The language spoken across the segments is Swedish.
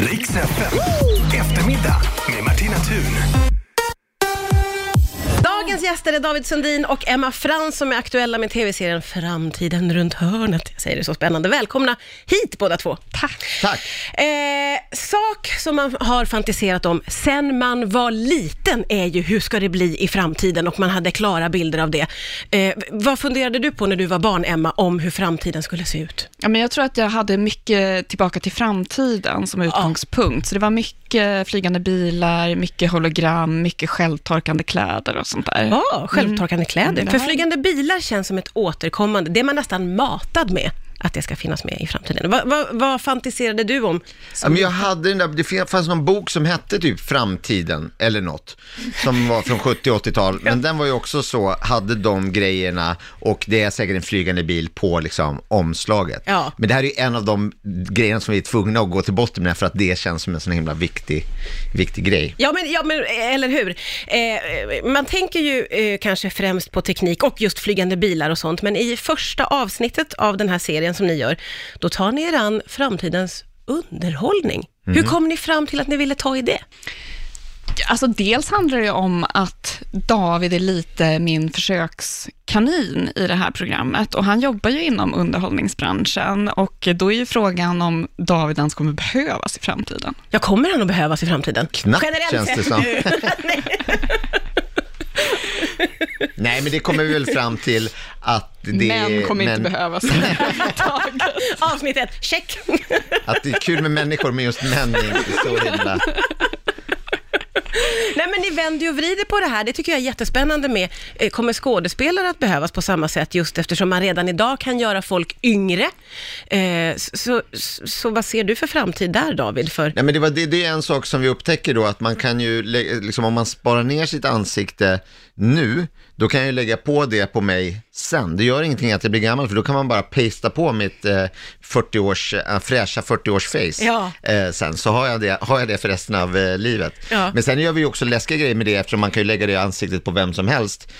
Riks FM. Eftermiddag med Martina Thun. Dagens gäster är David Sundin och Emma Frans som är aktuella med tv-serien Framtiden runt hörnet. Jag säger det så spännande. Välkomna hit båda två. Tack. Tack. Eh, sak som man har fantiserat om sen man var liten är ju hur ska det bli i framtiden och man hade klara bilder av det. Eh, vad funderade du på när du var barn, Emma, om hur framtiden skulle se ut? Ja, men jag tror att jag hade mycket tillbaka till framtiden som utgångspunkt. Så det var mycket flygande bilar, mycket hologram, mycket självtorkande kläder och sånt där. Ja, självtorkande kläder. Mm, För flygande bilar känns som ett återkommande, det är man nästan matad med att det ska finnas med i framtiden. Vad, vad, vad fantiserade du om? Ja, men jag hade den där, det fanns någon bok som hette typ Framtiden eller något, som var från 70 80-tal, men den var ju också så, hade de grejerna och det är säkert en flygande bil på liksom omslaget. Ja. Men det här är ju en av de grejerna som vi är tvungna att gå till botten med för att det känns som en sån himla viktig, viktig grej. Ja men, ja, men eller hur? Eh, man tänker ju eh, kanske främst på teknik och just flygande bilar och sånt, men i första avsnittet av den här serien som ni gör, då tar ni er an framtidens underhållning. Hur kom ni fram till att ni ville ta i det? Alltså dels handlar det om att David är lite min försökskanin i det här programmet och han jobbar ju inom underhållningsbranschen och då är ju frågan om David ens kommer behövas i framtiden. Ja, kommer han att behövas i framtiden? Knappt känns det som. Nej, men det kommer vi väl fram till att det Män kommer men- inte behövas. Avsnitt ett, check! Att det är kul med människor, men just män är inte så himla... Nej men ni vänder ju och vrider på det här, det tycker jag är jättespännande med, eh, kommer skådespelare att behövas på samma sätt just eftersom man redan idag kan göra folk yngre? Eh, så, så, så vad ser du för framtid där David? För, Nej, men det, var, det, det är en sak som vi upptäcker då, att man kan ju, liksom, om man sparar ner sitt ansikte nu, då kan jag ju lägga på det på mig sen. Det gör ingenting att jag blir gammal, för då kan man bara pasta på mitt eh, 40-års, äh, fräscha 40-års-face Ja. eh, sen, så har jag, det, har jag det för resten av eh, livet. Ja. Men sen gör vi ju också läskiga grejer med det, eftersom man kan ju lägga det i ansiktet på vem som helst,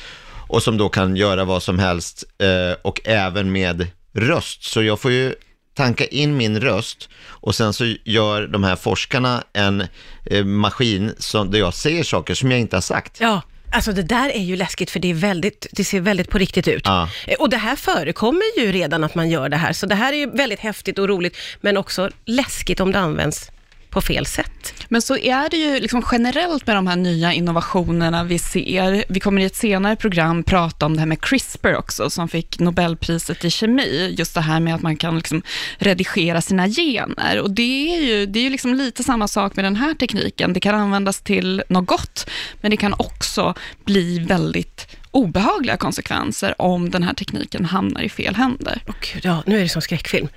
och som då kan göra vad som helst, eh, och även med röst. Så jag får ju tanka in min röst och sen så gör de här forskarna en eh, maskin som, där jag säger saker som jag inte har sagt. ja, alltså det där är ju läskigt för det, är väldigt, det ser väldigt på riktigt ut. Ja. Eh, Och det här förekommer ju redan att man gör det här, så det här är ju väldigt häftigt och roligt, men också läskigt om det används på fel sätt. Men så är det ju liksom generellt med de här nya innovationerna vi ser. Vi kommer i ett senare program prata om det här med CRISPR också, som fick Nobelpriset i kemi. Just det här med att man kan liksom redigera sina gener. Och det är ju, det är ju liksom lite samma sak med den här tekniken. Det kan användas till något gott, men det kan också bli väldigt obehagliga konsekvenser om den här tekniken hamnar i fel händer. Och gud, ja, nu är det som skräckfilm.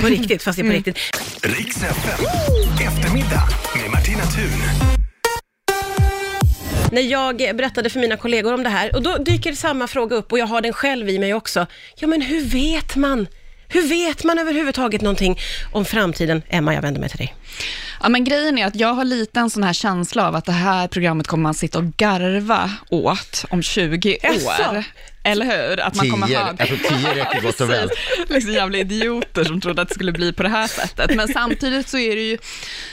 På riktigt, fast det är på riktigt. Riks FM. Eftermiddag med Martina Thun. När jag berättade för mina kollegor om det här, och då dyker samma fråga upp och jag har den själv i mig också. Ja, men hur vet man? Hur vet man överhuvudtaget någonting om framtiden? Emma, jag vänder mig till dig. Ja, men grejen är att jag har lite en sån här känsla av att det här programmet kommer man sitta och garva åt om 20 Jaså? år. Eller hur? Att man kommer Tio, ha... jag tror tio räcker gott och väl. Precis. Liksom jävla idioter som trodde att det skulle bli på det här sättet. Men samtidigt så är det ju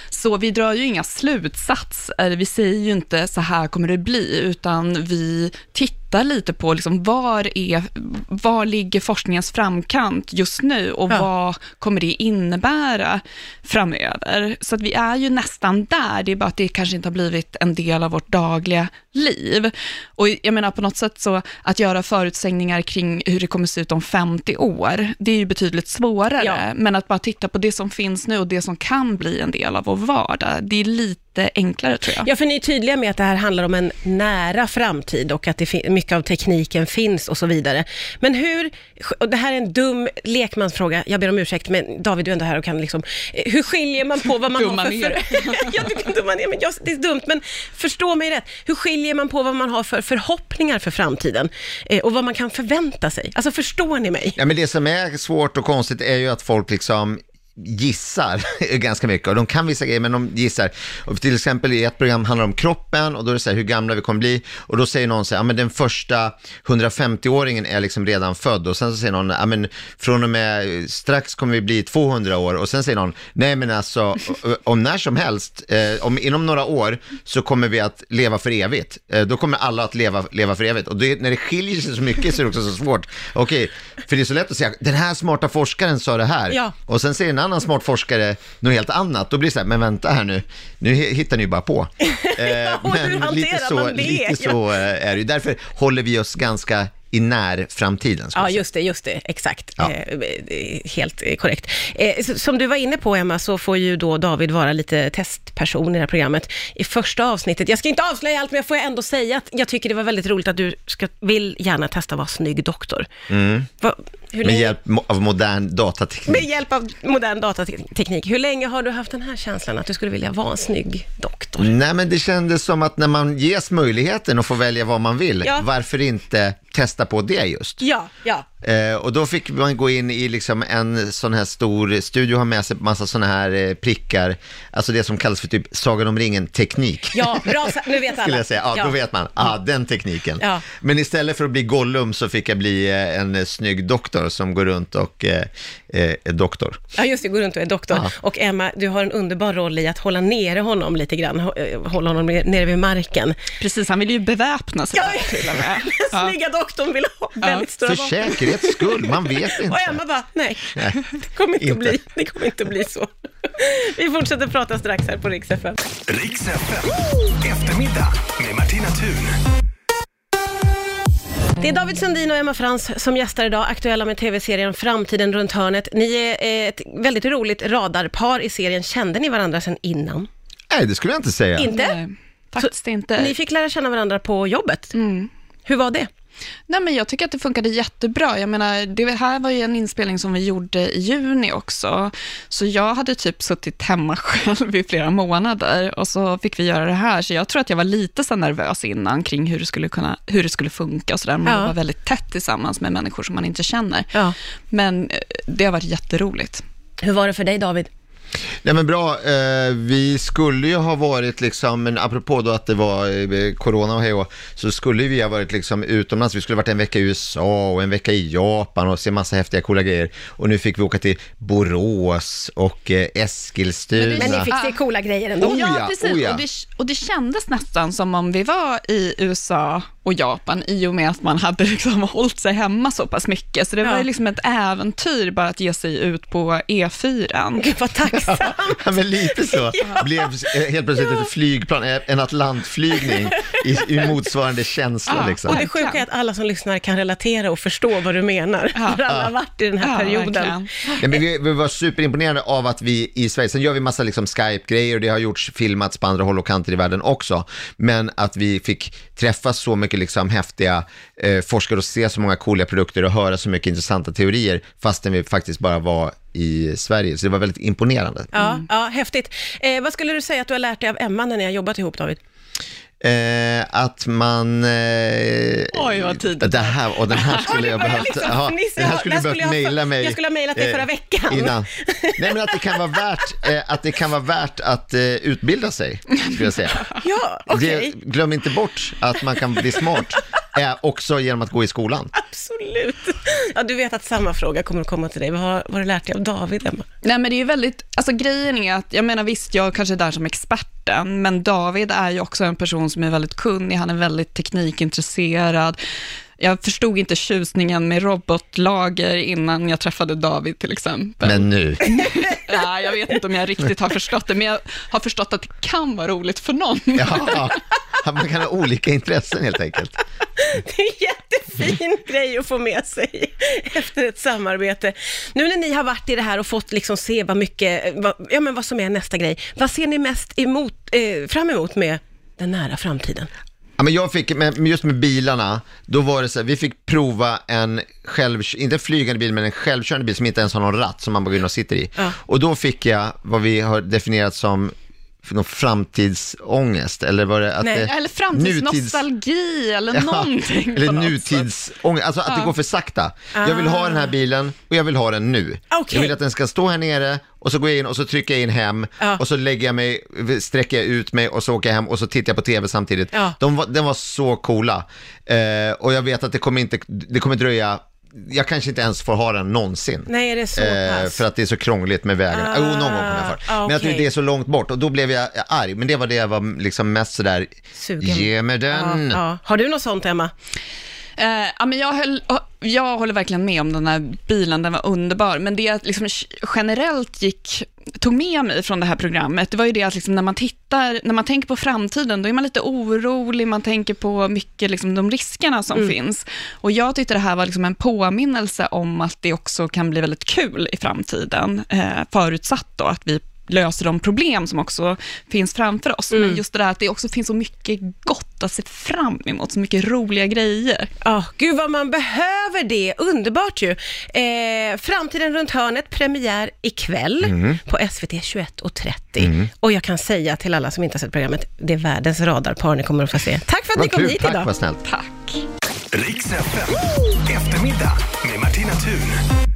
så, vi drar ju inga slutsatser. Vi säger ju inte så här kommer det bli, utan vi tittar lite på liksom, var, är, var ligger forskningens framkant just nu och Ja. vad kommer det innebära framöver? Så att vi är ju nästan där, det är bara att det kanske inte har blivit en del av vårt dagliga liv. Och jag menar på något sätt så, att göra förutsägningar kring hur det kommer se ut om 50 år, det är ju betydligt svårare. Ja. Men att bara titta på det som finns nu och det som kan bli en del av vår vardag, det är lite enklare tror jag. Ja, för ni är tydliga med att det här handlar om en nära framtid och att det mycket av tekniken finns och så vidare. Men hur, och det här är en dum lekmansfråga, jag ber om ursäkt, men David, du är ändå här och kan liksom, eh, hur skiljer man på vad man Dumma har för... ner. för ja, du kan dumma ner, men jag, det är dumt, men förstå mig rätt. Hur skiljer man på vad man har för förhoppningar för framtiden eh, och vad man kan förvänta sig? Alltså, förstår ni mig? Ja, men det som är svårt och konstigt är ju att folk liksom gissar ganska mycket och de kan vissa grejer men de gissar. Och till exempel i ett program handlar det om kroppen och då är det så här hur gamla vi kommer bli och då säger någon så här, ja men den första 150-åringen är liksom redan född och sen så säger någon, ja men från och med strax kommer vi bli 200 år och sen säger någon, nej men alltså om när som helst, eh, om inom några år så kommer vi att leva för evigt. Eh, då kommer alla att leva, leva för evigt och det, när det skiljer sig så mycket så är det också så svårt. Okej, för det är så lätt att säga, den här smarta forskaren sa det här Ja. och sen säger en annan smart forskare något helt annat, då blir det så här, men vänta här nu, nu hi- hittar ni ju bara på. Eh, hur hanterar man det? lite så eh, är det ju. Därför håller vi oss ganska i när framtiden. ska Ja, just det, just det, exakt. Ja. Eh, eh, helt eh, korrekt. Eh, som du var inne på, Emma, så får ju då David vara lite testperson i det här programmet. I första avsnittet, jag ska inte avslöja allt, men jag får ändå säga att jag tycker det var väldigt roligt att du ska, vill gärna testa att vara snygg doktor. Va, hur Med länge, hjälp av modern datateknik. med hjälp av modern datateknik. Hur länge har du haft den här känslan att du skulle vilja vara en snygg doktor? Nej, men det kändes som att när man ges möjligheten att få välja vad man vill, Ja. varför inte testa på det just? Ja, ja. Eh, och då fick man gå in i liksom en sån här stor studio, ha med sig massa såna här eh, prickar, alltså det som kallas för typ Sagan om ringen-teknik. Ja, bra, nu vet alla. Skulle jag säga. Ja, då vet man. Ah, den tekniken. Ja. Men istället för att bli Gollum så fick jag bli eh, en snygg doktor som går runt och är doktor. Ja, just det, går runt och är doktor. Ja. Och Emma, du har en underbar roll i att hålla nere honom lite grann, hå- hålla honom ner- nere vid marken. Precis, han vill ju beväpna sig Ja, till och med. Den Ja. snygga doktorn vill ha väldigt stora vapen. Säkerhets skull, man vet Och inte. Emma bara, nej, Nej, det kommer inte, inte. Att bli, det kommer inte att bli så. Vi fortsätter prata strax här på Rix FM. FM. Eftermiddag med Martina Thun. Det är David Sundin och Emma Frans som gästar idag, aktuella med tv-serien Framtiden runt hörnet. Ni är ett väldigt roligt radarpar i serien. Kände ni varandra sedan innan? Nej, det skulle jag inte säga. Inte? Nej, faktiskt inte. Ni fick lära känna varandra på jobbet. Hur var det? Nej, men jag tycker att det funkade jättebra. Jag menar, det här var ju en inspelning som vi gjorde i juni också, så jag hade typ suttit hemma själv i flera månader och så fick vi göra det här, så jag tror att jag var lite så nervös innan kring hur det skulle, kunna, hur det skulle funka och sådär. Man Ja. var väldigt tätt tillsammans med människor som man inte känner. Ja. Men eh, det har varit jätteroligt. Hur var det för dig David? Nej men bra, eh, vi skulle ju ha varit liksom, men apropå då att det var eh, corona och hej och, så skulle vi ha varit liksom utomlands, vi skulle ha varit en vecka i USA och en vecka i Japan och se massa häftiga coola grejer. Och nu fick vi åka till Borås och eh, Eskilstuna. Men ni fick se coola grejer ändå. Oh, ja, ja, precis. oh, ja. Och, det, och det kändes nästan som om vi var i USA och Japan i och med att man hade liksom hållit sig hemma så pass mycket. Så det Ja. var liksom ett äventyr bara att ge sig ut på E E4. Gud vad tacksam. Ja, men lite så. Blev eh, helt plötsligt ett flygplan, eh, en atlantflygning i, i motsvarande känsla Ja, liksom. Och det sjuka är att alla som lyssnar kan relatera och förstå vad du menar. Ja. För alla har varit i den här Ja, perioden. Ja, men vi, vi var superimponerade av att vi i Sverige, sen gör vi massa liksom Skype-grejer och det har gjorts, filmats på andra håll och kanter i världen också, men att vi fick träffa så mycket liksom häftiga eh, forskare och se så många coola produkter och höra så mycket intressanta teorier, fastän vi faktiskt bara var i Sverige, så det var väldigt imponerande. Ja, ja häftigt. Eh, vad skulle du säga att du har lärt dig av Emma när ni har jobbat ihop David? Eh, att man... Eh, Oj, vad tidigt. Det här, och den här skulle jag behövt... liksom fnissa. den här skulle jag skulle behövt mejla mig. jag skulle ha mejlat dig eh, förra veckan. Innan. Nej, men att det kan vara värt, eh, att, det kan vara värt att eh, utbilda sig, skulle jag säga. Ja, okej. Det, glöm inte bort att man kan bli smart, eh, också genom att gå i skolan. Absolut. Ja, du vet att samma fråga kommer att komma till dig. Vad har, vad har du lärt dig av David, Emma? Nej, men det är ju väldigt, alltså grejen är att, jag menar visst, jag kanske är där som experten, men David är ju också en person som är väldigt kunnig, han är väldigt teknikintresserad. Jag förstod inte tjusningen med robotlager innan jag träffade David till exempel. Men nu, Ja, jag vet inte om jag riktigt har förstått det, men jag har förstått att det kan vara roligt för någon. ja, man kan ha olika intressen helt enkelt. Det är en jättefin grej att få med sig efter ett samarbete. Nu när ni har varit i det här och fått liksom se vad mycket, vad, ja men vad som är nästa grej, vad ser ni mest emot, eh, fram emot med den nära framtiden? Ja, men jag fick, just med bilarna, då var det så här, vi fick prova en själv, inte en flygande bil, men en självkörande bil som inte ens har någon ratt som man bara går in och sitter i. Ja. Och då fick jag vad vi har definierat som någon framtidsångest, eller var det att Nej, det, Eller nutids- framtidsnostalgi eller Ja, någonting. Eller nutidsångest, alltså att det går för sakta. Jag vill ha den här bilen och jag vill ha den nu. Ah. Okej. Jag vill att den ska stå här nere och så går jag in och så trycker jag in hem Ja. och så lägger jag mig, sträcker jag ut mig och så åker jag hem och så tittar jag på tv samtidigt. Ja. De var, den var så coola. Eh, och jag vet att det kommer inte, det kommer dröja jag kanske inte ens får ha den någonsin. Nej, är det så Eh, för att det är så krångligt med vägarna. Ah, jo, någon gång kommer jag för. ah, Men tror okej. det är så långt bort och då blev jag arg. Men det var det jag var liksom mest sådär, Sugen. ge mig den. Ja, ja. Har du något sånt, Emma? Eh, ja, men jag, höll, jag håller verkligen med om den här bilen, den var underbar. Men det jag liksom generellt gick, tog med mig från det här programmet, det var ju det att liksom när man tittar, när man tänker på framtiden, då är man lite orolig, man tänker på mycket liksom de riskerna som finns. Och jag tyckte det här var liksom en påminnelse om att det också kan bli väldigt kul i framtiden, eh, förutsatt då att vi löser de problem som också finns framför oss. Men just det där att det också finns så mycket gott att se fram emot, så mycket roliga grejer. Ja, gud vad man behöver det. Underbart ju. Eh, Framtiden runt hörnet, premiär ikväll på SVT 21.30. Och jag kan säga till alla som inte har sett programmet, det är världens radarpar ni kommer att få se. Tack för att ni Vad kom kul, hit tack idag. vad snällt. Tack. Riks FM. Eftermiddag med Martina Thun.